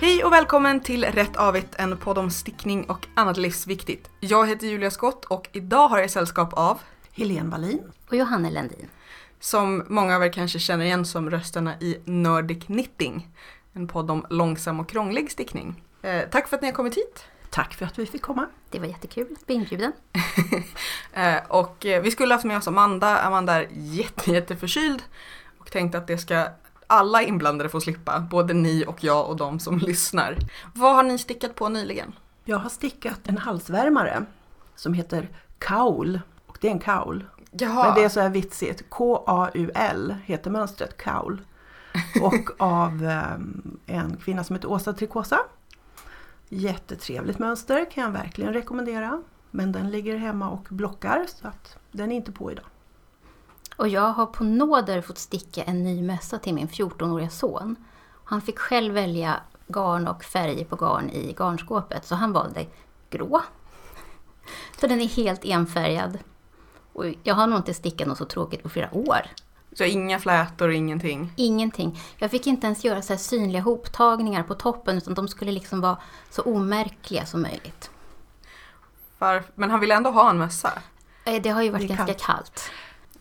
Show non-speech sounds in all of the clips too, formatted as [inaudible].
Hej och välkommen till Rätt Avigt, en podd om stickning och annat livsviktigt. Jag heter Julia Skott och idag har jag sällskap av, Helene Wallin. Och Johanne Lendin. som många av er kanske känner igen som rösterna i Nordic Knitting, en podd om långsam och krånglig stickning. Eh, tack för att ni har kommit hit. Tack för att vi fick komma. Det var jättekul att bli inbjuden. [laughs] Eh, och eh, vi skulle haft med oss Amanda. Amanda är jätte, jätteförkyld och tänkte att det ska alla inblandade få slippa, både ni och jag och de som [laughs] lyssnar. Vad har ni stickat på nyligen? Jag har stickat en halsvärmare som heter kaul. Och det är en kaul. Jaha, Men det är så här vitsigt. K-A-U-L heter mönstret kaul. [laughs] Och av ehm, en kvinna som heter Åsa Trikosa. Jättetrevligt mönster kan jag verkligen rekommendera. Men den ligger hemma och blockar så att den är inte på idag. Och jag har på nåder fått sticka en ny mössa till min 14-åriga son. Han fick själv välja garn och färger på garn i garnskåpet, så han valde grå. Så den är helt enfärgad. Och jag har nog inte stickat något så tråkigt på flera år. så inga flätor, ingenting. Ingenting. Jag fick inte ens göra så här synliga hoptagningar på toppen, utan de skulle liksom vara så omärkliga som möjligt. Var, men han ville ändå ha en mössa. Eh, Det har ju varit ganska kallt. kallt.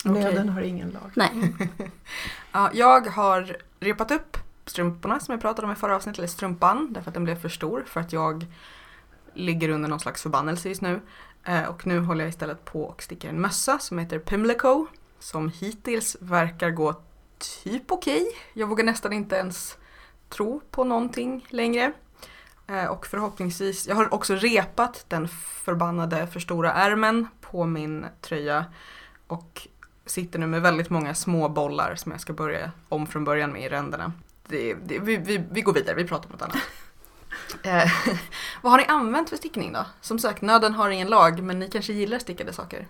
Okej. Nöden har ingen lag. Nej. [laughs] Ja, jag har repat upp strumporna som jag pratade om i förra avsnittet, eller strumpan, därför att den blev för stor för att jag ligger under någon slags förbannelse just nu. Eh, och nu håller jag istället på och stickar en mössa som heter Pimlico, som hittills verkar gå typ okej. Jag vågar nästan inte ens tro på någonting längre. Eh, och förhoppningsvis, jag har också repat den förbannade för stora ärmen på min tröja och sitter nu med väldigt många små bollar som jag ska börja om från början med i ränderna. Det, det, vi, vi, vi går vidare, vi pratar om något annat. [laughs] eh, [laughs] vad har ni använt för stickning då? Som sagt, nöden har ingen lag, men ni kanske gillar stickade saker?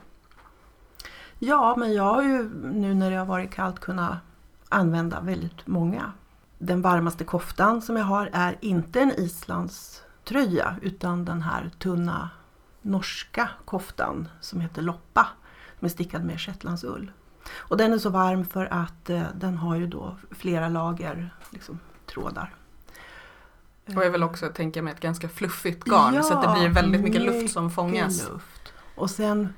Ja, men jag har ju nu när det har varit kallt kunnat använda väldigt många. Den varmaste koftan som jag har är inte en Islands tröja utan den här tunna norska koftan som heter Loppa. Är stickad med shetlandsull. Och den är så varm för att eh, den har ju då flera lager liksom, trådar. Och jag vill också tänka mig ett ganska fluffigt garn så att det blir väldigt mycket luft som fångas. Luft. Och sen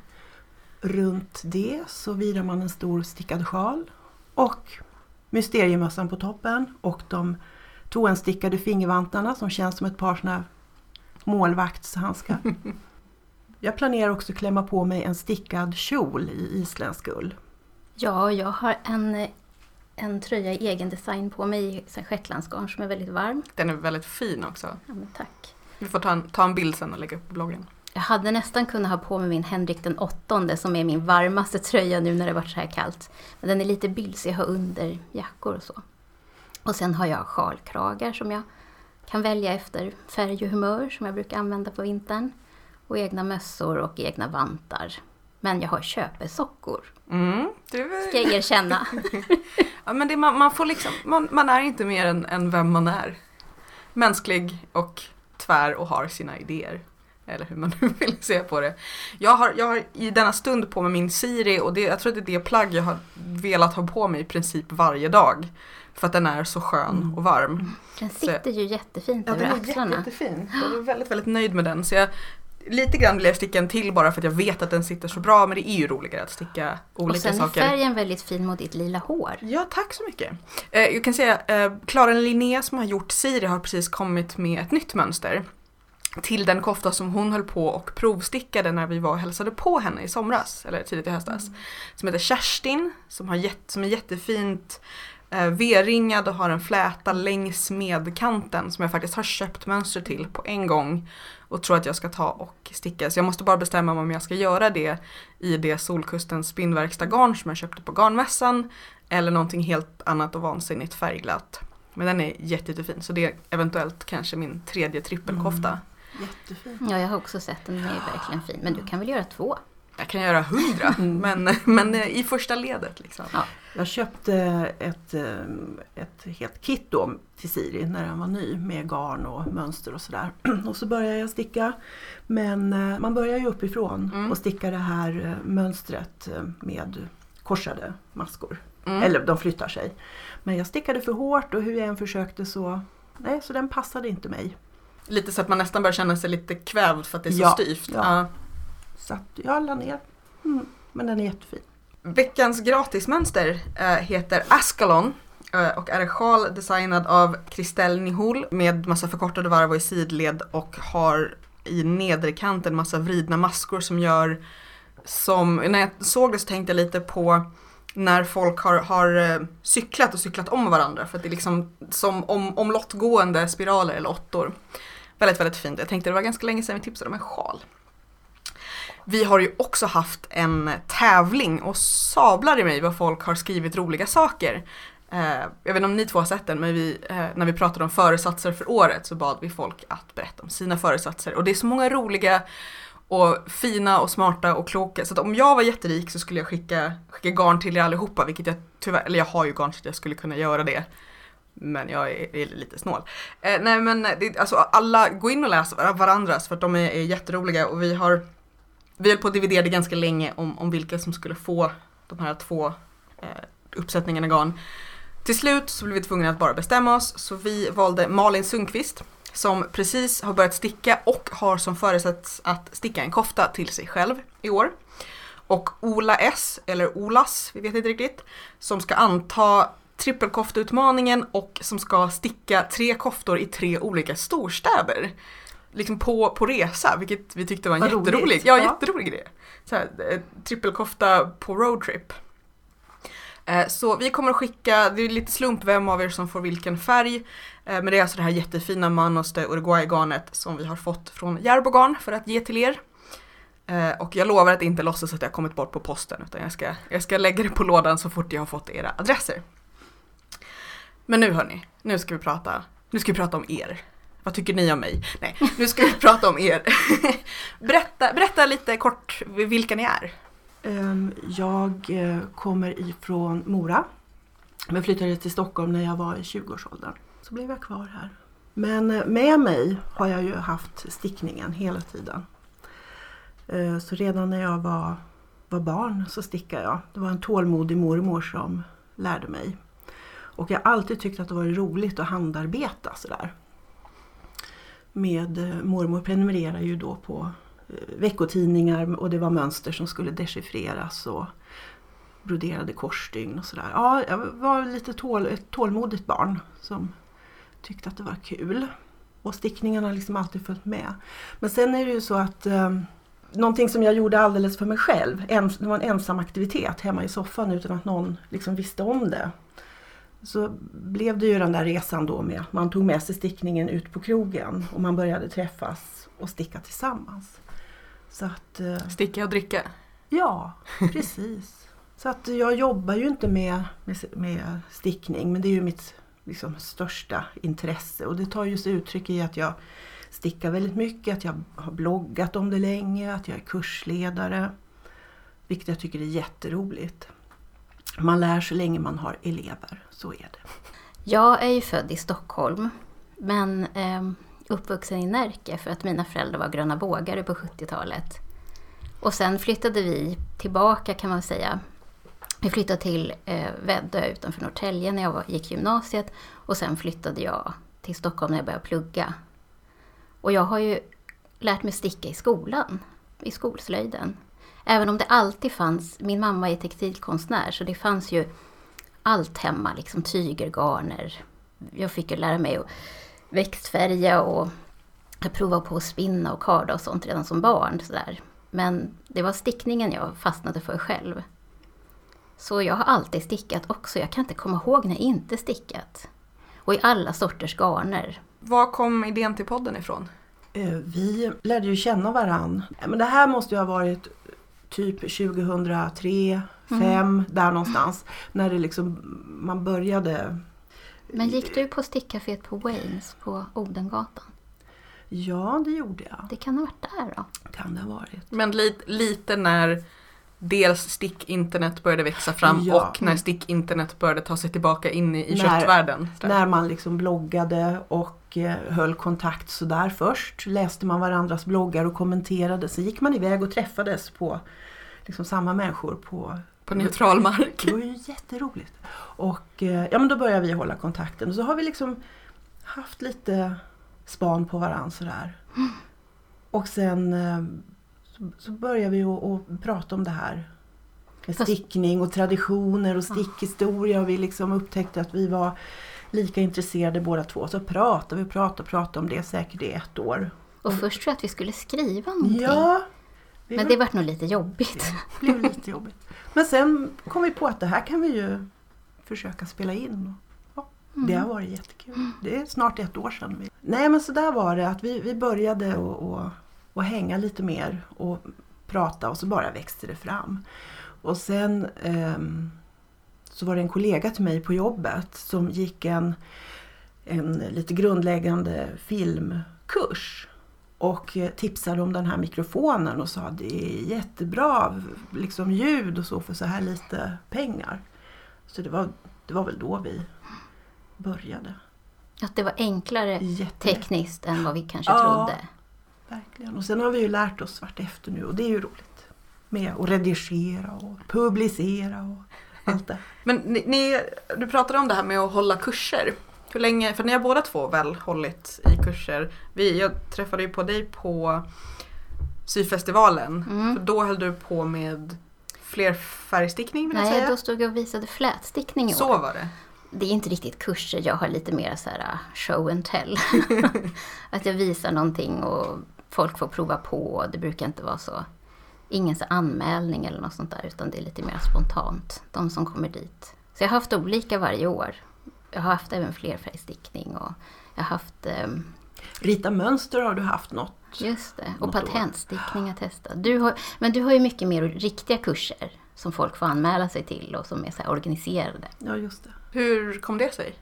runt det så virar man en stor stickad sjal och mysteriemössan på toppen och de toenstickade fingervantarna som känns som ett par här målvaktshandskar. [laughs] Jag planerar också klämma på mig en stickad kjol i isländsk ull. Ja, jag har en, en tröja i egen design på mig i shetlandsgarn som är väldigt varm. Den är väldigt fin också. Ja, men tack. Vi får ta en, ta en bild sen och lägga upp på bloggen. Jag hade nästan kunnat ha på mig min Henrik den åttonde som är min varmaste tröja nu när det varit så här kallt. Men den är lite bylsig, jag har under jackor och så. Och sen har jag sjalkragar som jag kan välja efter färg och humör som jag brukar använda på vintern. Och egna mössor och egna vantar. Men jag har köpesockor, Mm, du, ska jag erkänna. [laughs] Ja, men det, man, man, får liksom, man, man är inte mer än, än vem man är. Mänsklig och tvär och har sina idéer. Eller hur man [laughs] nu vill se på det. Jag har, jag har i denna stund på mig min Siri och det, jag tror att det är det plagg jag har velat ha på mig i princip varje dag. För att den är så skön och varm. Den sitter ju jättefint Ja, över den är axlarna. jätte, jättefin. Jag är [gasps] väldigt, väldigt nöjd med den. Så jag, lite grann vill jag sticka en till bara för att jag vet att den sitter så bra. Men det är ju roligare att sticka Och olika sen är saker. färgen väldigt fin mot ditt lila hår. Ja, tack så mycket. Eh, jag kan säga, eh, Klara Linné som har gjort Siri har precis kommit med ett nytt mönster. Till den kofta som hon höll på och provstickade när vi var och hälsade på henne i somras, eller tidigt i höstas. Som heter Kerstin, som, har jätt, som är jättefint eh, V-ringad och har en fläta längs med kanten som jag faktiskt har köpt mönster till på en gång. Och tror att jag ska ta och sticka. Så jag måste bara bestämma mig om jag ska göra det i det Solkustens spinnverkstad garn som jag köpte på garnmässan. Eller någonting helt annat och vansinnigt färgglatt. Men den är jätte, jättefin så det är eventuellt kanske min tredje trippelkofta. Jättefin. Ja, jag har också sett den. Den är verkligen fin. Men du kan väl göra två? Jag kan göra hundra [laughs] Mm. men, men eh, i första ledet liksom. Ja. Jag köpte ett, eh, ett helt kit då till Siri när den var ny med garn och mönster och sådär. [clears throat] Och så började jag sticka. Men eh, man börjar ju uppifrån Mm. och sticka det här mönstret med korsade maskor. Mm. Eller de flyttar sig. Men jag stickade för hårt och hur jag än försökte så nej, så den passade inte mig. Lite så att man nästan börjar känna sig lite kvävd för att det är så Ja, styvt. ja. Ja. Så att jag la ner. Mm, men den är jättefin. Veckans gratismönster eh, heter Ascalon eh, och är en sjal designad av Christelle Nihol med massa förkortade varv och i sidled och har i nedre kanten massa vridna maskor som gör som, när jag såg det så tänkte jag lite på när folk har, har eh, cyklat och cyklat om varandra för att det är liksom som om, omlottgående spiraler eller åttor. Väldigt, väldigt fint. Jag tänkte det var ganska länge sedan vi tipsade om en sjal. Vi har ju också haft en tävling och sablar i mig vad folk har skrivit roliga saker. Eh, jag vet inte om ni två har sett den, men vi, eh, när vi pratade om föresatser för året så bad vi folk att berätta om sina föresatser. Och det är så många roliga och fina och smarta och kloka. Så att om jag var jätterik så skulle jag skicka, skicka garn till er allihopa, vilket jag tyvärr, eller jag har ju garn så jag skulle kunna göra det. Men jag är, är lite snål. Eh, nej men det, alltså alla, gå in och läs varandras för att de är, är jätteroliga och vi har vi höll på att dividerade ganska länge om, om vilka som skulle få de här två eh, uppsättningarna garn. Till slut så blev vi tvungna att bara bestämma oss så vi valde Malin Sundqvist som precis har börjat sticka och har som föresats att sticka en kofta till sig själv i år. Och Ola S, eller Olas, vi vet inte riktigt, som ska anta trippelkoftautmaningen och som ska sticka tre koftor i tre olika storstäder. Liksom på, på resa, vilket vi tyckte var en Vad jätterolig, roligt. ja, Ja. jätterolig grej. Så här, eh, trippelkofta på roadtrip. Eh, Så vi kommer att skicka, det är lite slump vem av er som får vilken färg. Eh, Men det är alltså det här jättefina Manos de Uruguay-garnet som vi har fått från Järbogarn för att ge till er. Och jag lovar att inte låtsas att jag kommit bort på posten utan jag ska, jag ska lägga det på lådan så fort jag har fått era adresser. Men nu hörni, nu ska vi prata, nu ska vi prata om er. Vad tycker ni om mig? Nej, nu ska vi [laughs] prata om er. [laughs] berätta, berätta lite kort vilka ni är. Ehm, jag eh, kommer ifrån Mora. Men flyttade till Stockholm när jag var i 20-årsåldern. Så blev jag kvar här. Men eh, med mig har jag ju haft stickningen hela tiden. Ehm, så redan när jag var, var barn så stickade jag. Det var en tålmodig mormor som lärde mig. Och jag har alltid tyckt att det var roligt att handarbeta sådär. Med eh, mormor prenumererar ju då på eh, veckotidningar och det var mönster som skulle dechiffreras och broderade korsstygn och sådär. Ja, jag var lite tål, ett tålmodigt barn som tyckte att det var kul. Och stickningarna har liksom alltid följt med. Men sen är det ju så att eh, någonting som jag gjorde alldeles för mig själv, ens, det var en ensam aktivitet hemma i soffan utan att någon liksom visste om det. Så blev det ju den där resan då med att man tog med sig stickningen ut på krogen och man började träffas och sticka tillsammans. Så att, eh, Sticka och dricka. ja, precis. [laughs] Så att jag jobbar ju inte med, med, med stickning men det är ju mitt liksom, största intresse och det tar ju sig uttryck i att jag stickar väldigt mycket, att jag har bloggat om det länge, att jag är kursledare. Vilket jag tycker är jätteroligt. Man lär så länge man har elever, så är det. Jag är ju född i Stockholm, men eh, uppvuxen i Närke för att mina föräldrar var gröna bågare på 70-talet. Och sen flyttade vi tillbaka kan man säga. Vi flyttade till eh, Väddö utanför Norrtälje när jag var, gick gymnasiet och sen flyttade jag till Stockholm när jag började plugga. Och jag har ju lärt mig sticka i skolan, i skolslöjden. Även om det alltid fanns, min mamma är textilkonstnär så det fanns ju allt hemma, liksom tyger, garner. Jag fick ju lära mig att växtfärga och jag provade på att spinna och karda och sånt redan som barn. Sådär. Men det var stickningen jag fastnade för själv. Så jag har alltid stickat också. Jag kan inte komma ihåg när jag inte stickat. Och i alla sorters garner. Var kom idén till podden ifrån? Eh, Vi lärde ju känna varann. Men det här måste ju ha varit typ 2003, 2005, där någonstans. När det liksom, man började. Men gick du på stickcaféet på Waynes på Odengatan? Ja, det gjorde jag. Det kan ha varit där då. Kan det ha varit. Men li, lite när dels stick-internet började växa fram Ja. och när stick-internet började ta sig tillbaka in i, i När- köttvärlden. Där. När man liksom bloggade och eh, höll kontakt sådär först. Läste man varandras bloggar och kommenterade. Sen gick man iväg och träffades på liksom samma människor på På neutral mark. Det var ju jätteroligt. Och eh, ja, men då började vi hålla kontakten. Och så har vi liksom haft lite span på varandra sådär. Och sen eh, så, så började vi att, prata om det här med stickning och traditioner och stickhistoria och vi liksom upptäckte att vi var lika intresserade båda två. Så pratade vi och pratade och pratade om det säkert i ett år. Och först tror jag att vi skulle skriva någonting. Ja, vi Men var- det vart nog lite jobbigt. det blev lite jobbigt. Men sen kom vi på att det här kan vi ju försöka spela in. Ja, det har varit jättekul. Det är snart ett år sedan. Vi... Nej men så där var det att vi, vi började att och, och hänga lite mer och prata och så bara växte det fram. Och sen ehm, så var det en kollega till mig på jobbet som gick en, en lite grundläggande filmkurs och eh, tipsade om den här mikrofonen och sa det är jättebra liksom ljud och så för så här lite pengar. Så det var, det var väl då vi började. Att det var enklare tekniskt än vad vi kanske Ja. trodde. Verkligen. Och sen har vi ju lärt oss vart efter nu och det är ju roligt. Med att redigera och publicera och allt det. [laughs] Men ni, ni, du pratade om det här med att hålla kurser. Hur länge, för ni har båda två väl hållit i kurser. Vi, jag träffade ju på dig på syfestivalen. Mm. För då höll du på med flerfärgstickning vill jag Nej, säga. då stod jag och visade flätstickning i år. Så var det. Det är inte riktigt kurser, jag har lite mer så här show and tell. [laughs] [laughs] att jag visar någonting och folk får prova på. Det brukar inte vara så, ingen så anmälning eller något sånt där, utan det är lite mer spontant, de som kommer dit. Så jag har haft olika varje år. Jag har haft även flerfärgstickning och jag har haft, ehm, Rita mönster har du haft något? just det, och patentstickning jag testat. Du har, men du har ju mycket mer riktiga kurser som folk får anmäla sig till och som är så här organiserade. Ja, just det. Hur kom det sig?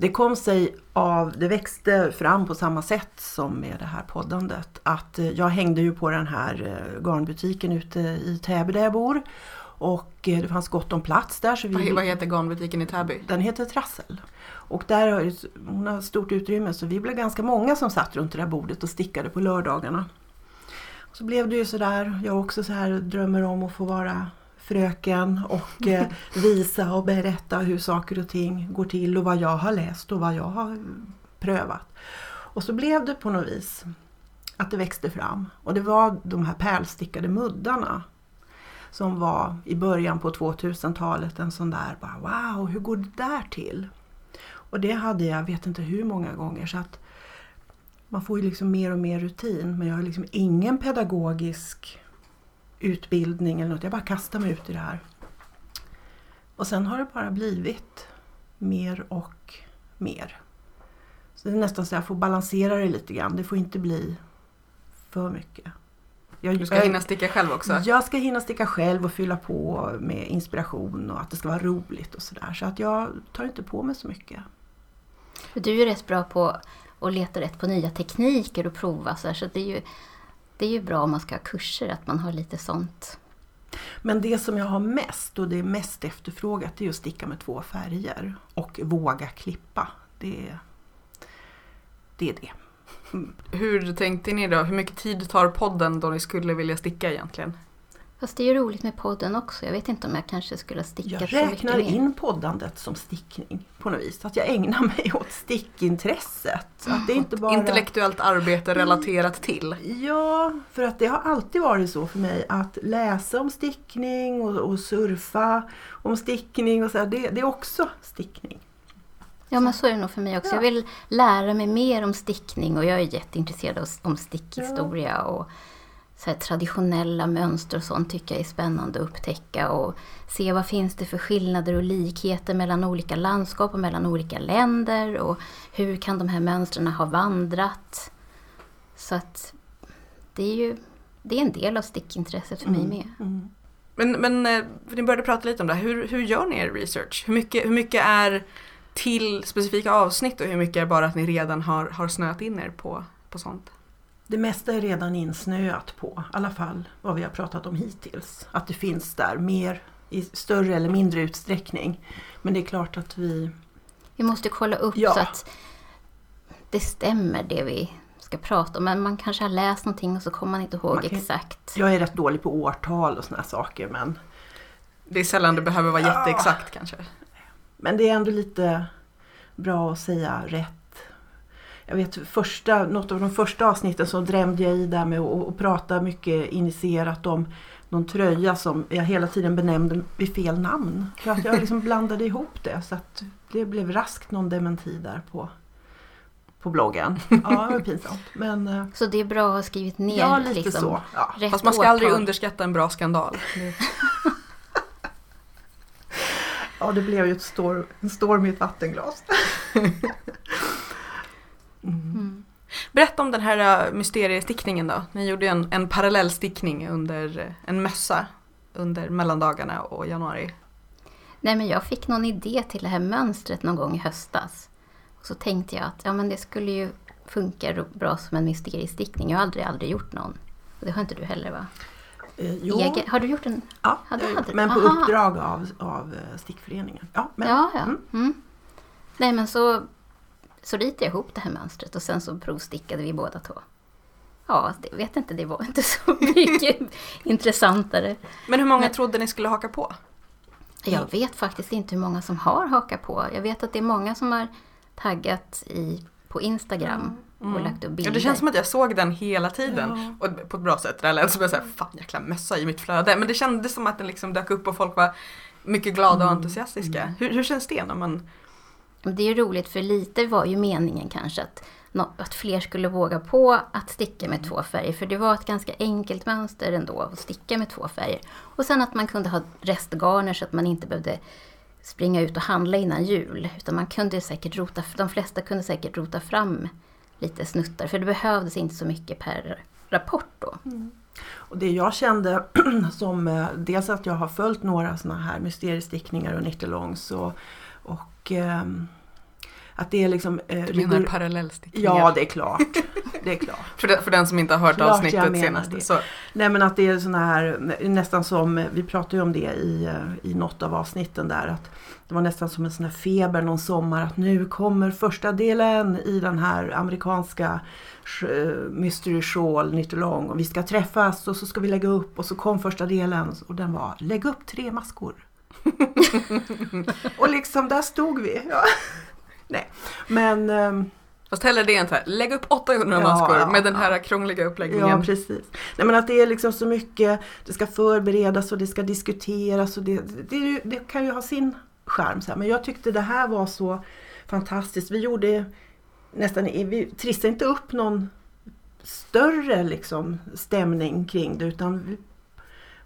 Det kom sig av, det växte fram på samma sätt som med det här poddandet. Att eh, jag hängde ju på den här eh, garnbutiken ute i Täby där jag bor. Och eh, det fanns gott om plats där. Så vi, vad heter garnbutiken i Täby? den heter Trassel. Och där har hon har stort utrymme så vi blev ganska många som satt runt det där bordet och stickade på lördagarna. Så blev det ju sådär, jag också så här drömmer om att få vara fröken och eh, [laughs] visa och berätta hur saker och ting går till och vad jag har läst och vad jag har prövat. Och så blev det på något vis att det växte fram. Och det var de här pärlstickade muddarna som var i början på 2000-talet en sån där bara wow, hur går det där till? Och det hade jag vet inte hur många gånger så att man får ju liksom mer och mer rutin men jag har liksom ingen pedagogisk utbildning eller något. Jag bara kastar mig ut i det här. Och sen har det bara blivit mer och mer. Så det är nästan så jag får balansera det lite grann. Det får inte bli för mycket. Jag, Du ska hinna sticka själv också. jag ska hinna sticka själv och fylla på med inspiration och att det ska vara roligt och sådär. Så att jag tar inte på mig så mycket. För Du är ju rätt bra på att leta rätt på nya tekniker och prova så, här, så det, är ju, det är ju bra om man ska ha kurser att man har lite sånt. Men det som jag har mest och det är mest efterfrågat är att sticka med två färger och våga klippa. Det, det är det. Hur tänkte ni då? Hur mycket tid tar podden då ni skulle vilja sticka egentligen? Fast det är ju roligt med podden också. Jag vet inte om jag kanske skulle ha stickat Jag så mycket räknar mer. in poddandet som stickning på något vis. Att jag ägnar mig [laughs] åt stickintresset. Att det är inte bara... Intellektuellt arbete relaterat till. Ja, för att det har alltid varit så för mig att läsa om stickning och, och surfa om stickning och så här, det, det är också stickning. Ja, men så är det nog för mig också. Ja. Jag vill lära mig mer om stickning och jag är jätteintresserad av, om stickhistoria och så traditionella mönster och sånt tycker jag är spännande att upptäcka och se vad finns det för skillnader och likheter mellan olika landskap och mellan olika länder och hur kan de här mönstren ha vandrat. Så att det är ju det är en del av stickintresset för mig med. Mm. Men, men eh, ni började prata lite om det. Hur, hur gör ni er research? Hur mycket, hur mycket är till specifika avsnitt och hur mycket är bara att ni redan har, har snöat in er på, på sånt? Det mesta är redan insnöat på, i alla fall vad vi har pratat om hittills. Att det finns där mer i större eller mindre utsträckning. Men det är klart att vi... Vi måste kolla upp Ja. så att det stämmer det vi ska prata om. Men man kanske har läst någonting och så kommer man inte ihåg Man kan- exakt. Jag är rätt dålig på årtal och såna här saker men, Det är sällan det behöver vara Ja. jätteexakt kanske. men det är ändå lite bra att säga rätt jag vet första, något av de första avsnitten så drämde jag i där med att prata mycket initierat om någon tröja som jag hela tiden benämnde vid fel namn. För att jag liksom blandade ihop det så att det blev raskt någon dementi där på, på bloggen. [laughs] Ja, det var pinsamt. Men eh, Så det är bra att ha skrivit ner ja, lite liksom, så. Ja. rätt Fast man ska aldrig årtal. underskatta en bra skandal. Det- [laughs] ja, det blev ju ett stor, en storm i ett vattenglas. [laughs] Mm. Berätta om den här äh, mysteriestickningen då. Ni gjorde ju en, en parallellstickning under äh, en mössa under mellandagarna och januari. Nej men jag fick någon idé till det här mönstret någon gång i höstas. Och så tänkte jag att ja, men det skulle ju funka bra som en mysteriestickning. Jag har aldrig, aldrig gjort någon. Och det har inte du heller va? Eh, jo, Egen, har du gjort en? ja, hade du. men på Aha. uppdrag av, av eh, stickföreningen. Ja, men, ja, ja. mm. Mm. Nej men så, så ritade jag ihop det här mönstret och sen så provstickade vi båda två. Ja, det vet inte, det var inte så [laughs] mycket intressantare. Men hur många Men- trodde ni skulle haka på? Jag vet faktiskt inte hur många som har hakat på. Jag vet att det är många som har taggat i, på Instagram och lagt upp Ja, bilder. det känns som att jag såg den hela tiden. Och på ett bra sätt. Det lät som jag såhär, fan jäkla mössa i mitt flöde. Men det kändes som att den liksom dök upp och folk var mycket glada och entusiastiska. Hur, hur känns det när man... Det är ju roligt för lite var ju meningen kanske att, att fler skulle våga på att sticka med två färger. För det var ett ganska enkelt mönster ändå att sticka med två färger. Och sen att man kunde ha restgarner så att man inte behövde springa ut och handla innan jul. Utan man kunde säkert rota, de flesta kunde säkert rota fram lite snuttar. För det behövdes inte så mycket per rapport då. Mm. Och det jag kände [clears throat] som eh, dels att jag har följt några sådana här mysteriestickningar och knittelongs och, och ehm, att det är liksom... eh, Du menar rigor- parallellstickningar? Ja, det är klart. [laughs] Det är klart. För, den, för den som inte har hört Klart avsnittet senast. det. Så, Nej men att det är såna här, nästan som, vi pratade ju om det i, eh, i något av avsnitten där, att det var nästan som en sån här feber någon sommar att nu kommer första delen i den här amerikanska sh- Mystery Shawl Nyttelång och vi ska träffas och så ska vi lägga upp och så kom första delen och den var lägg upp tre maskor. [laughs] och liksom där stod vi. Ja. Nej, men ehm, fast hellre det än så här, lägg upp 800 Ja, maskor med den här krångliga uppläggningen. Ja, precis. Nej, men att det är liksom så mycket, det ska förberedas och det ska diskuteras och det, det, det kan ju ha sin charm. Så här. Men jag tyckte det här var så fantastiskt. Vi gjorde nästan, vi trissade inte upp någon större liksom stämning kring det utan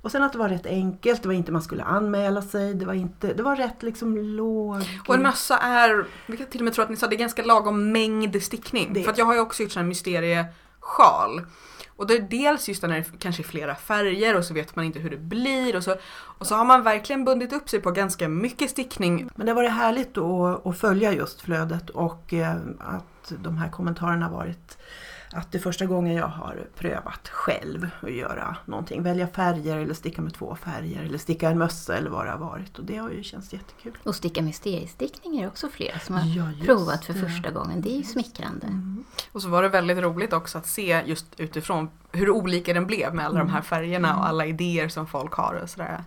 och sen att det var rätt enkelt, det var inte man skulle anmäla sig, det var, inte, det var rätt liksom låg... Och en mössa är, vi kan till och med tro att ni sa, det är ganska lagom mängd stickning. Det. För att jag har ju också gjort här mysteriesjal. Och det är dels just när det kanske är flera färger och så vet man inte hur det blir och så, och så har man verkligen bundit upp sig på ganska mycket stickning. Men det var det härligt att, att följa just flödet och eh, att de här kommentarerna varit att det är första gången jag har prövat själv att göra någonting. Välja färger eller sticka med två färger eller sticka en mössa eller vad det har varit. Och det har ju känts jättekul. Och sticka mysteriestickning är också flera som har Ja, provat för det. första gången. Det är ju smickrande. Mm. Och så var det väldigt roligt också att se just utifrån hur olika den blev med alla de här färgerna och alla idéer som folk har och sådär.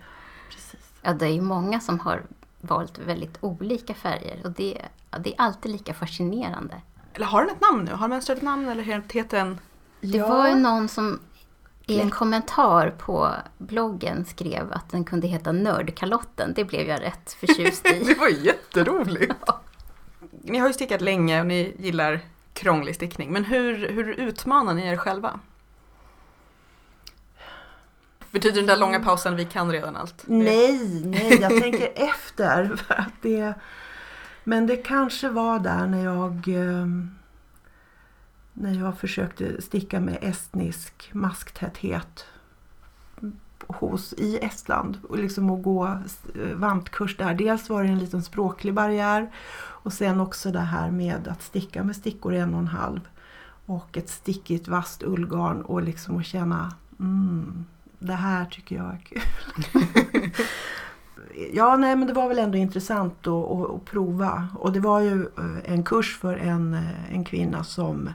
Precis. Ja, det är ju många som har valt väldigt olika färger och det, det är alltid lika fascinerande. Eller har den ett namn nu? Har mönstret ett namn eller heter den? Det Ja. var ju någon som i en kommentar på bloggen skrev att den kunde heta Nördkalotten. Det blev jag rätt förtjust i. [laughs] Det var jätteroligt! Ni har ju stickat länge och ni gillar krånglig stickning. Men hur, hur utmanar ni er själva? Betyder den där långa pausen vi kan redan allt? Nej, nej, jag tänker efter. För att det, men det kanske var där när jag eh, när jag försökte sticka med estnisk masktäthet hos, i Estland och liksom att gå eh, vantkurs där. Dels var det en liten språklig barriär och sen också det här med att sticka med stickor en och en halv och ett stickigt vasst ullgarn och liksom att känna mm, det här tycker jag är kul. [laughs] Ja, nej men det var väl ändå intressant att, prova. Och det var ju eh, en kurs för en, eh, en kvinna som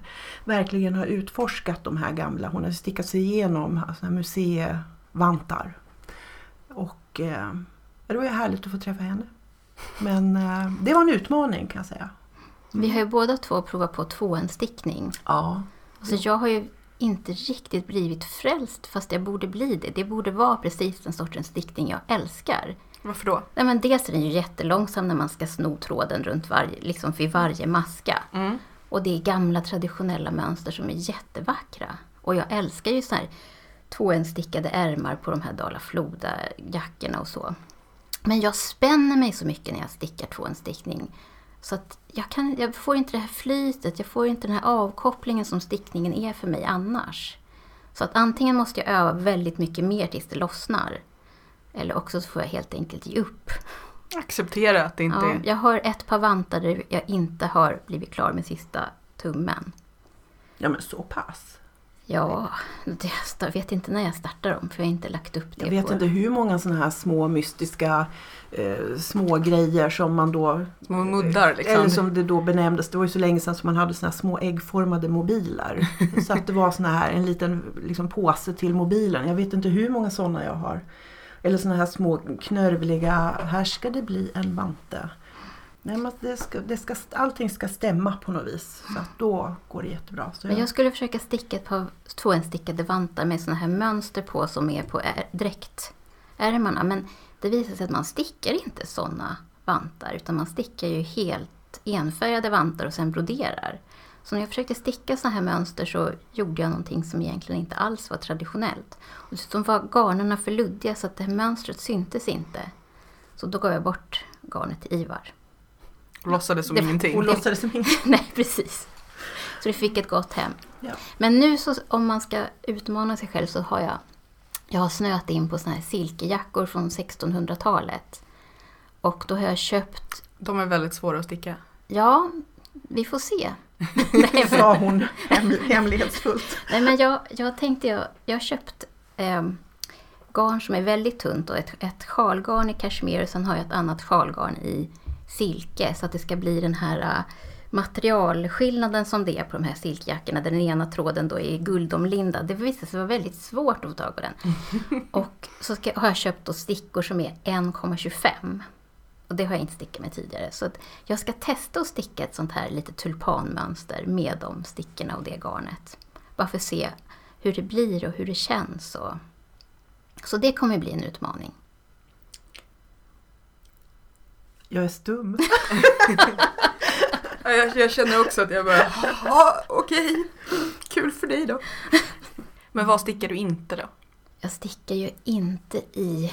verkligen har utforskat de här gamla. Hon har stickat sig igenom alltså, museivantar. Och eh, det var ju härligt att få träffa henne. Men eh, det var en utmaning kan jag säga. Vi har ju båda två provat på tvåenstickning. Ja. Så jag har ju inte riktigt blivit frälst fast jag borde bli det. Det borde vara precis den sortens stickning jag älskar. Varför då? Nej, men dels är den ju jättelångsam när man ska sno tråden runt varje, liksom vid varje maska. Mm. Och det är gamla traditionella mönster som är jättevackra. Och jag älskar ju så här tvåenstickade ärmar på de här Dala Floda-jackorna och så. Men jag spänner mig så mycket när jag stickar tvåenstickning. Så att jag, kan, jag får inte det här flytet, jag får inte den här avkopplingen som stickningen är för mig annars. Så att antingen måste jag öva väldigt mycket mer tills det lossnar. Eller också så får jag helt enkelt ge upp. Acceptera att det inte Ja, är... jag har ett par vantar där jag inte har blivit klar med sista tummen. ja, men så pass. Ja, jag vet inte när jag startar dem för jag har inte lagt upp det Jag vet på... inte hur många sådana här små mystiska eh, små grejer som man då Små muddar liksom. Eller som det då benämndes, det var ju så länge sedan som man hade såna här små äggformade mobiler. [laughs] så att det var såna här, en liten liksom, påse till mobilen. Jag vet inte hur många sådana jag har. Eller såna här små knörvliga, här ska det bli en vante. Nej, men det ska, det ska, allting ska stämma på något vis. Så att då går det jättebra. Så Men jag skulle försöka sticka ett par tvåenstickade vantar med såna här mönster på som är på är- dräktärmarna. Men det visar sig att man stickar inte såna vantar utan man stickar ju helt enfärgade vantar och sen broderar. Så när jag försökte sticka såna här mönster så gjorde jag någonting som egentligen inte alls var traditionellt. Och dessutom var garnerna för luddiga så att det här mönstret syntes inte. Så då gav jag bort garnet till Ivar. Låtsades som Det- ingenting. Och låtsades som inget. [laughs] Nej, precis. Så det fick ett gott hem. Ja. Men nu så, om man ska utmana sig själv så har jag, jag har snöat in på såna här silkejackor från 1600-talet. Och då har jag köpt, De är väldigt svåra att sticka. ja, vi får se. Nej, Sa hon hem, hemlighetsfullt. nej, men jag, jag tänkte, jag, jag har köpt eh, garn som är väldigt tunt och ett, ett sjalgarn i kashmir och sen har jag ett annat sjalgarn i silke så att det ska bli den här eh, materialskillnaden som det är på de här silkjackorna där den ena tråden då är guldomlindad. Det visade sig vara väldigt svårt att få tag på den. [laughs] Och så ska, har jag köpt då stickor som är 1,25. Och det har jag inte stickat med tidigare. Så att jag ska testa att sticka ett sånt här lite tulpanmönster med de stickorna och det garnet. Bara för att se hur det blir och hur det känns. Och... Så det kommer bli en utmaning. Jag är stum. [laughs] Ja, Jag, jag känner också att jag bara, ja okej, kul för dig då. [laughs] Men vad stickar du inte då? Jag stickar ju inte i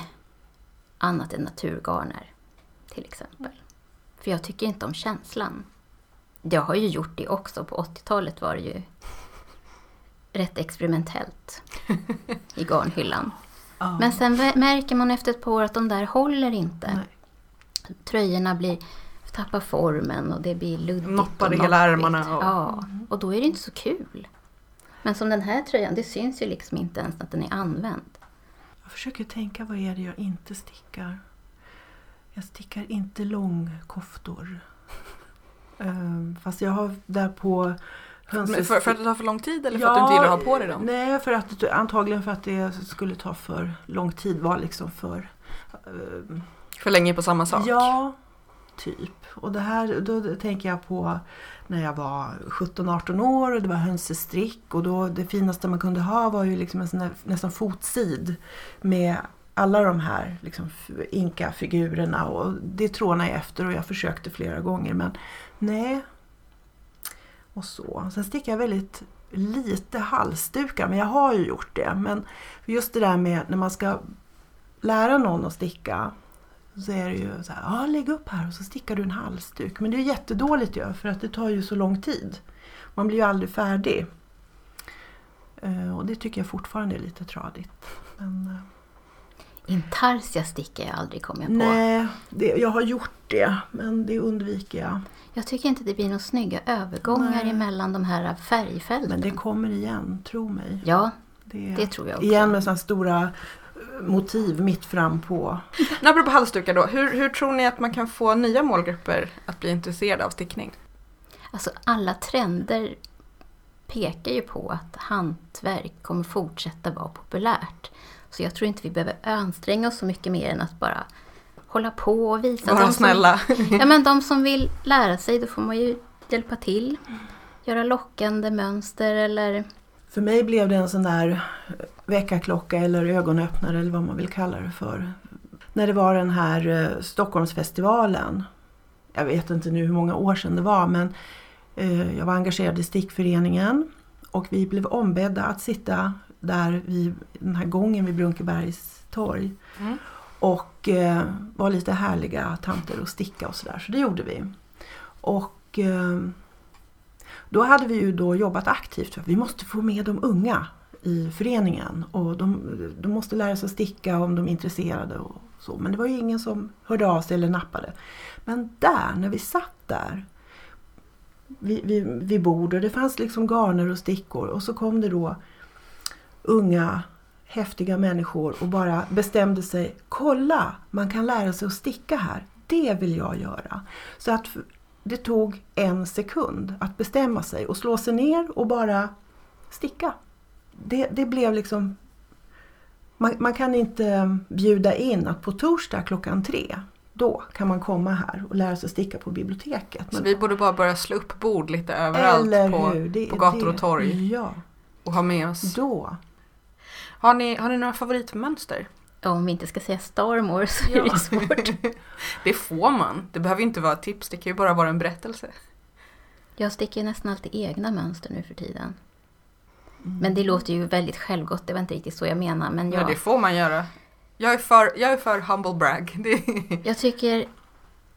annat än naturgarner till exempel. För jag tycker inte om känslan. Jag har ju gjort det också. På 80-talet var det ju rätt experimentellt i garnhyllan. [laughs] Ja. Men sen märker man efter ett par år att de där håller inte. Nej. Tröjorna blir, tappar formen och det blir luddigt. Noppar i hela ärmarna och- Ja, och då är det inte så kul. Men som den här tröjan, det syns ju liksom inte ens att den är använd. Jag försöker tänka vad är det jag inte stickar. Jag stickar inte långkoftor. [laughs] Ehm, Fast jag har där på Men hönses- för, för att det tar för lång tid eller för att du inte gillar att ha på dig dem? Nej, för att, antagligen för att det skulle ta för lång tid. Var liksom för... ehm, För länge på samma sak? Ja, typ. Och det här, då tänker jag på när jag var 17-18 år och det var hönsestrick och då det finaste man kunde ha var ju liksom en sån där, nästan fotsid med alla de här liksom, inka-figurerna och det trånade jag efter och jag försökte flera gånger men nej. Och så. Sen stickar jag väldigt lite halsdukar men jag har ju gjort det. Men just det där med när man ska lära någon att sticka så är det ju så här, ja lägg upp här och så stickar du en halsduk. Men det är jättedåligt ju för att det tar ju så lång tid. Man blir ju aldrig färdig. Eh, och det tycker jag fortfarande är lite tradigt. Men, eh, Intarsia stickar jag aldrig, kommer jag på. nej, det, jag har gjort det men det undviker jag. Jag tycker inte det blir några snygga övergångar Nej. emellan de här färgfälten. Men det kommer igen, tro mig. Ja, Det, det tror jag också. igen med sådana stora eh, motiv mitt fram på. [laughs] Men apropå halsdukar då, hur, hur tror ni att man kan få nya målgrupper att bli intresserade av stickning? Alltså alla trender pekar ju på att hantverk kommer fortsätta vara populärt. Så jag tror inte vi behöver anstränga oss så mycket mer än att bara hålla på och visa. Vara de som, snälla. Ja men de som vill lära sig, då får man ju hjälpa till. Göra lockande mönster eller För mig blev det en sån där väckarklocka eller ögonöppnare eller vad man vill kalla det för. När det var den här eh, Stockholmsfestivalen. Jag vet inte nu hur många år sedan det var men eh, jag var engagerad i stickföreningen och vi blev ombedda att sitta där vid den här gången vid Brunkebergs torg Mm. och eh, var lite härliga tanter och sticka och sådär. Så det gjorde vi. Och eh, då hade vi ju då jobbat aktivt för att vi måste få med de unga i föreningen och de, de måste lära sig sticka om de är intresserade och så. Men det var ju ingen som hörde av sig eller nappade. Men där, när vi satt där vid, vid, vid bord och det fanns liksom garner och stickor och så kom det då unga häftiga människor och bara bestämde sig, kolla, man kan lära sig att sticka här. Det vill jag göra. Så att det tog en sekund att bestämma sig och slå sig ner och bara sticka. Det, det blev liksom... Man, man kan inte bjuda in att på torsdag klockan tre, då kan man komma här och lära sig sticka på biblioteket. Så Men- vi borde bara börja slå upp bord lite överallt på? Det, på gator och torg Ja, och ha med oss. då. Har ni, har ni några favoritmönster? om vi inte ska säga Starmore så är det svårt. [laughs] det får man. Det behöver inte vara ett tips, det kan ju bara vara en berättelse. Jag sticker ju nästan alltid egna mönster nu för tiden. Men det låter ju väldigt självgott, det var inte riktigt så jag menar. Men Ja. jag, det får man göra. Jag är för, jag är för humble brag. [laughs] Jag tycker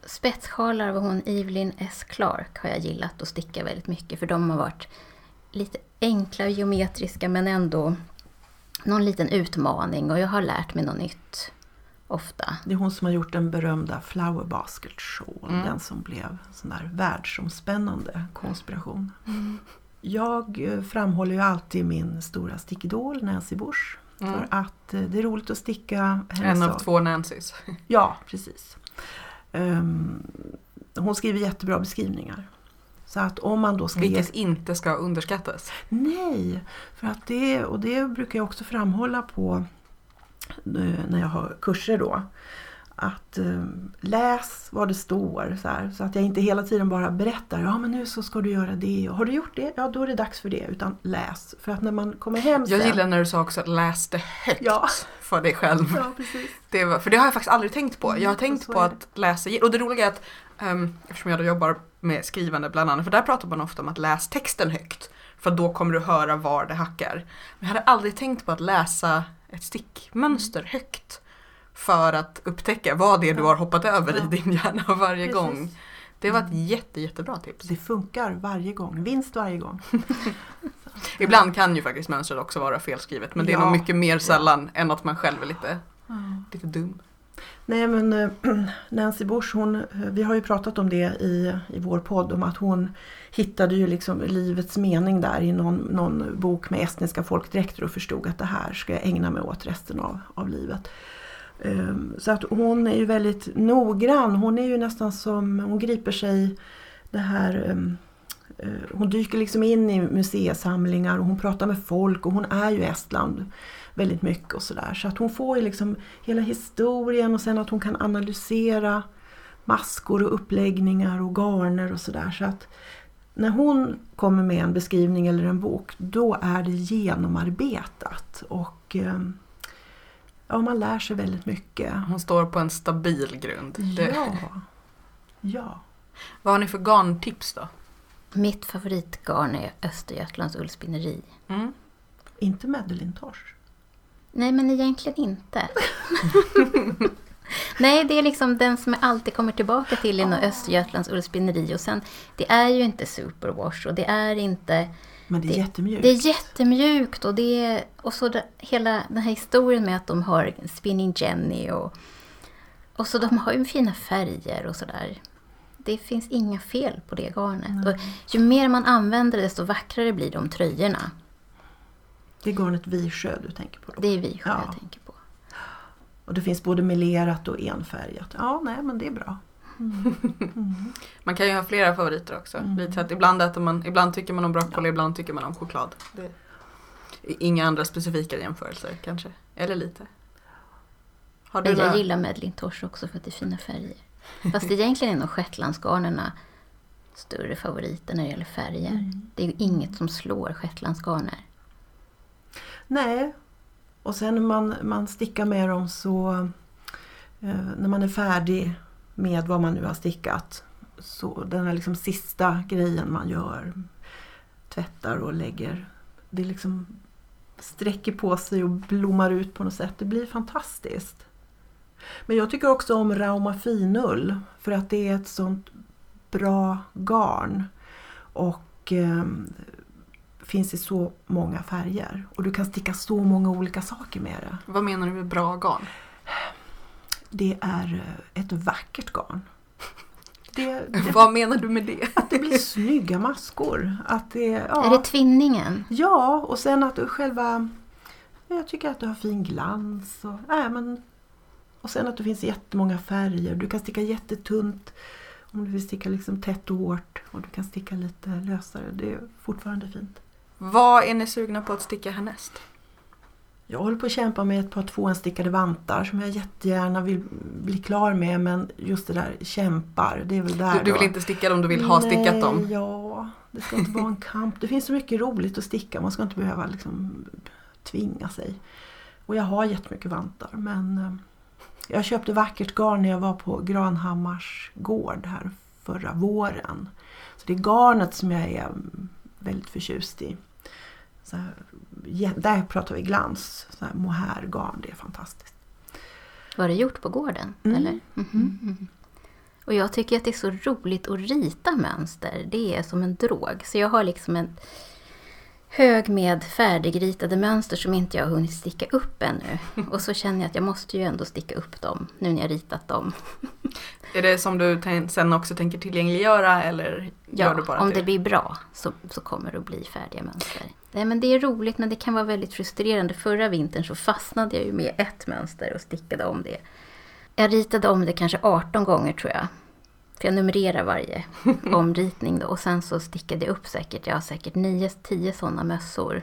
spetssjalar av hon Evelyn S. Clark har jag gillat att sticka väldigt mycket. För de har varit lite enkla och geometriska men ändå någon liten utmaning. Och jag har lärt mig något nytt ofta. Det är hon som har gjort den berömda Flower Basket Shawl. Mm. Den som blev sån där världsomspännande konspiration. Jag eh, framhåller ju alltid min stora stickidol Nancy Bush. Mm. För att eh, det är roligt att sticka hennes en av sak. två Nancys. Ja, precis. Ehm, hon skriver jättebra beskrivningar. Så att om man då ska ge Vilket inte ska underskattas. Nej, för att det, och det brukar jag också framhålla på eh, när jag har kurser då. Att eh, läs vad det står så, här, så att jag inte hela tiden bara berättar, ja men nu så ska du göra det och har du gjort det, ja då är det dags för det. Utan läs, för att när man kommer hem Jag sen. gillar när du sa också läs det högt Ja. för dig själv. Ja, precis. Det var, för det har jag faktiskt aldrig tänkt på. Jag har Mm, tänkt på att läsa, och det roliga är att um, eftersom jag då jobbar med skrivande bland annat, för där pratar man ofta om att läs texten högt. För då kommer du höra var det hackar. Men jag hade aldrig tänkt på att läsa ett stickmönster högt. För att upptäcka vad det är du har hoppat över i din hjärna varje Precis. gång. Det var ett jätte, jättebra tips. Det funkar varje gång, vinst varje gång. [laughs] Ibland kan ju faktiskt mönstret också vara felskrivet men det är Ja. nog mycket mer sällan än att man själv är lite, lite dum. Nej men eh, [clears throat] Nancy Bush, hon, eh, vi har ju pratat om det i, i vår podd om att hon hittade ju liksom livets mening där i någon, någon bok med estniska folkdräkter och förstod att det här ska jag ägna mig åt resten av, av livet. Ehm, så att hon är ju väldigt noggrann, hon är ju nästan som, hon griper sig det här ehm, eh, hon dyker liksom in i museisamlingar och hon pratar med folk och hon är ju i Estland väldigt mycket och sådär. Så att hon får ju liksom hela historien och sen att hon kan analysera maskor och uppläggningar och garner och sådär. Så att när hon kommer med en beskrivning eller en bok då är det genomarbetat och ehm, ja, man lär sig väldigt mycket. Hon står på en stabil grund. Det, Ja, [laughs] ja. Vad har ni för garntips då? Mitt favoritgarn är Östergötlands ullspinneri. Mm. Inte Madeleine Tosh. Nej, men egentligen inte. [laughs] Nej, det är liksom den som jag alltid kommer tillbaka till inom Östergötlands ullspinneri. Och sen, det är ju inte superwash och det är inte... Men det är Det- jättemjukt. Det är jättemjukt och det är... Och så det, hela den här historien med att de har Spinning Jenny och... Och så de har ju fina färger och sådär. Det finns inga fel på det garnet. Och ju mer man använder det, desto vackrare blir de tröjorna. Det är garnet Visjö du tänker på då. Det är Visjö Ja. jag tänker på. Och det finns både melerat och enfärgat. Ja, nej men det är bra. Man kan ju ha flera favoriter också. Mm. Lite så att ibland, äter man, ibland tycker man om broccoli, ibland tycker man om choklad. Det inga andra specifika jämförelser kanske. Eller lite. Har du jag några- gillar Medlin Tosh också för att det är fina färger. Fast egentligen är nog shetlandsgarnerna större favoriter när det gäller färger. Mm. Det är ju inget som slår shetlandsgarner. Nej. Och sen när man, man stickar med dem så eh, när man är färdig med vad man nu har stickat så den här liksom sista grejen man gör tvättar och lägger det liksom sträcker på sig och blommar ut på något sätt. Det blir fantastiskt. Men jag tycker också om Rauma finull för att det är ett sånt bra garn. Och eh, finns i så många färger. Och du kan sticka så många olika saker med det. Vad menar du med bra garn? Det är eh, ett vackert garn. [laughs] Det, det, Vad menar du med det? att det blir snygga maskor. Att det, ja. Är det tvinningen? Ja, och sen att du själva... Jag tycker att du har fin glans. Och, nej, men, och sen att det finns jättemånga färger. Du kan sticka jättetunt om du vill sticka liksom tätt och hårt. Och du kan sticka lite lösare. Det är fortfarande fint. Vad är ni sugna på att sticka härnäst? Jag håller på att kämpa med ett par tvåhandsstickade vantar som jag jättegärna vill bli klar med. Men just det där kämpar, det är väl där Du, du vill då. inte sticka dem, du vill ha stickat Nej, dem? Ja, det ska inte vara en kamp. Det finns så mycket roligt att sticka. Man ska inte behöva liksom tvinga sig. Och jag har jättemycket vantar. Men eh, jag köpte vackert garn när jag var på Granhammars gård här förra våren. Så det är garnet som jag är väldigt förtjust i. Så här, där pratar vi glans. Så här mohairgarn, det är fantastiskt. Var det gjort på gården? Mm. Eller? Mhm, mhm. Och jag tycker att det är så roligt att rita mönster. Det är som en drog. Så jag har liksom en hög med färdigritade mönster som inte jag har hunnit sticka upp ännu. [laughs] Och så känner jag att jag måste ju ändå sticka upp dem nu när jag ritat dem. [laughs] Är det som du sen också tänker tillgängliggöra eller gör Ja, du bara om det? det blir bra så, så kommer det att bli färdiga mönster. Nej, men det är roligt men det kan vara väldigt frustrerande. Förra vintern så fastnade jag ju med ett mönster och stickade om det. Jag ritade om det kanske 18 gånger tror jag. För jag numrerar varje [laughs] omritning då. Och sen så stickade jag upp säkert, jag har säkert 9-10 sådana mössor.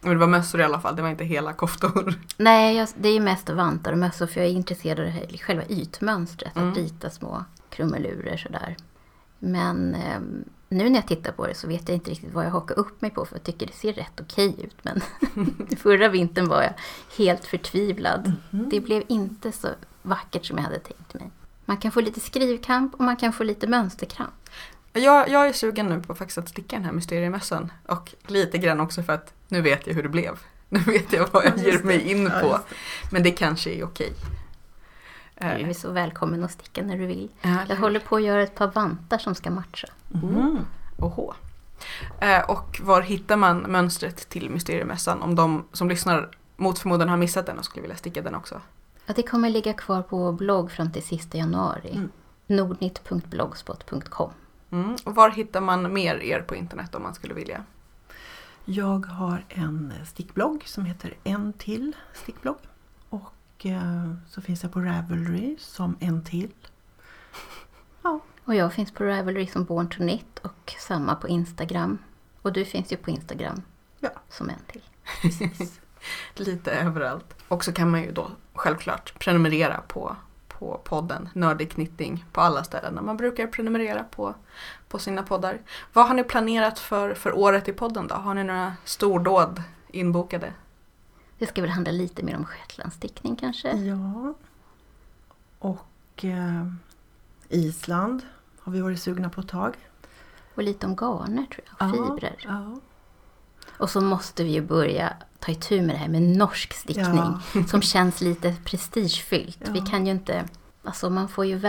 Men det var mössor i alla fall, det var inte hela koftor. [laughs] Nej, jag, det är mest vantar och mössor för jag är intresserad av det här, själva ytmönstret. Mm. Att rita små krumelurer sådär. Men eh, nu när jag tittar på det så vet jag inte riktigt vad jag hakar upp mig på för jag tycker det ser rätt okej ut. Men [laughs] förra vintern var jag helt förtvivlad. Det blev inte så vackert som jag hade tänkt mig. Man kan få lite skrivkamp och man kan få lite mönsterkramp. Jag, jag är sugen nu på faktiskt att sticka den här mysteriemössan. Och lite grann också för att nu vet jag hur det blev. Nu vet jag vad jag Ja, ger mig in på. Men det kanske är okej. Du är Eh, så välkommen att sticka när du vill. ja, Jag håller på att göra ett par vantar som ska matcha. Mhm. Oho. Eh, och var hittar man mönstret till mysteriemössan om de som lyssnar mot förmodan har missat den och skulle vilja sticka den också? Ja, det kommer ligga kvar på vår blogg fram till sista januari. Mm. nordnytt.blogspot.com Mm. Och var hittar man mer er på internet om man skulle vilja? Jag har en stickblogg som heter En till stickblogg. Och eh, så finns jag på Ravelry som En till. [laughs] Ja, Och jag finns på Ravelry som Born to Knit och samma på Instagram. Och du finns ju på Instagram Ja. som en till. [laughs] Lite överallt. Och så kan man ju då självklart prenumerera på, på podden Nördig Knitting på alla ställen där man brukar prenumerera på, på sina poddar. Vad har ni planerat för, för året i podden då? Har ni några stordåd inbokade? Det ska väl handla lite mer om shetlandsstickning kanske? ja. Och eh, Island har vi varit sugna på ett tag. Och lite om garner tror jag, och fibrer. Ja. Och så måste vi ju börja ta itu med det här med norsk stickning. Ja. Som känns lite prestigefyllt. Vi kan ju inte... Alltså man får ju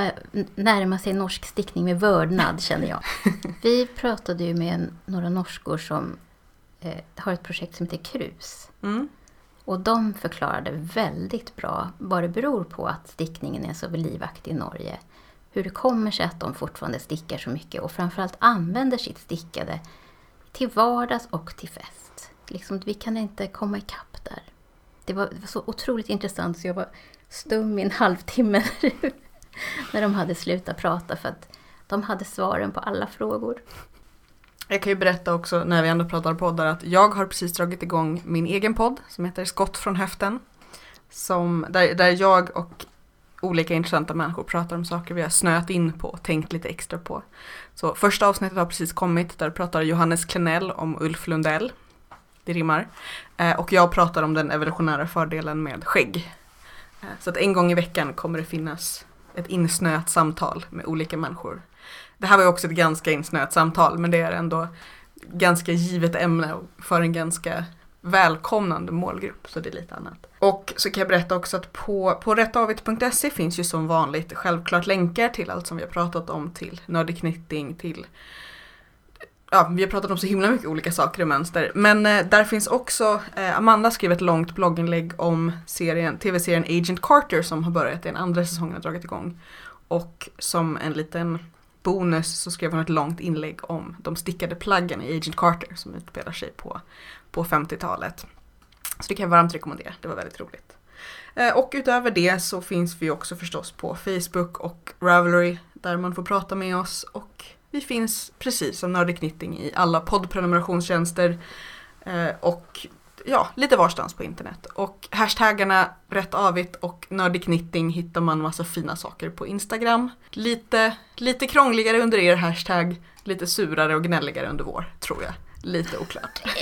närma sig norsk stickning med vördnad känner jag. [laughs] Vi pratade ju med några norskor som eh, har ett projekt som heter Krus. Mm. Och de förklarade väldigt bra vad det beror på att stickningen är så livaktig i Norge. Hur det kommer sig att de fortfarande stickar så mycket och framförallt använder sitt stickade till vardags och till fest. Liksom, vi kan inte komma ikapp där. Det var, det var så otroligt intressant så jag var stum i en [laughs] halvtimme när de hade slutat prata för att de hade svaren på alla frågor. Jag kan ju berätta också när vi ändå pratar poddar att jag har precis dragit igång min egen podd som heter Skott från höften. Som, där, där jag och olika intressanta människor pratar om saker vi har snöat in på och tänkt lite extra på. Så första avsnittet har precis kommit, där pratar Johannes Klenell om Ulf Lundell. Det rimmar. Eh, och jag pratar om den evolutionära fördelen med skägg. Eh, så att en gång i veckan kommer det finnas ett insnöat samtal med olika människor. Det här var ju också ett ganska insnöat samtal, men det är ändå ganska givet ämne för en ganska välkomnande målgrupp, så det är lite annat. Och så kan jag berätta också att på, på rättavit.se finns ju som vanligt självklart länkar till allt som vi har pratat om, till Nördig Knitting, till Ja, vi har pratat om så himla mycket olika saker och mönster. Men eh, där finns också, eh, Amanda skrev ett långt blogginlägg om serien, tv-serien Agent Carter som har börjat, den andra säsongen har dragit igång. Och som en liten bonus så skrev hon ett långt inlägg om de stickade plaggen i Agent Carter som utspelar sig på, på 50-talet. Så det kan jag varmt rekommendera, det var väldigt roligt. Eh, och utöver det så finns vi också förstås på Facebook och Ravelry där man får prata med oss och vi finns precis som Nördig Knitting i alla poddprenumerationstjänster eh, och ja, lite varstans på internet. Och hashtaggarna rätt avigt och nördig knitting hittar man massa fina saker på Instagram. Lite, lite krångligare under er hashtag, lite surare och gnälligare under vår, tror jag. Lite oklart. [laughs]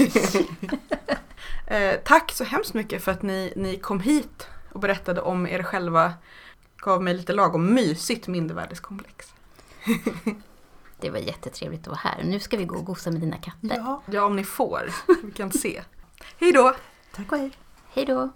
eh, tack så hemskt mycket för att ni, ni kom hit och berättade om er själva. Gav mig lite lagom mysigt mindervärdeskomplex. [laughs] Det var jättetrevligt att vara här. Nu ska vi gå och gosa med dina katter. Ja, Ja, om ni får. Vi kan se. Hej då! tack och hej. Hej då!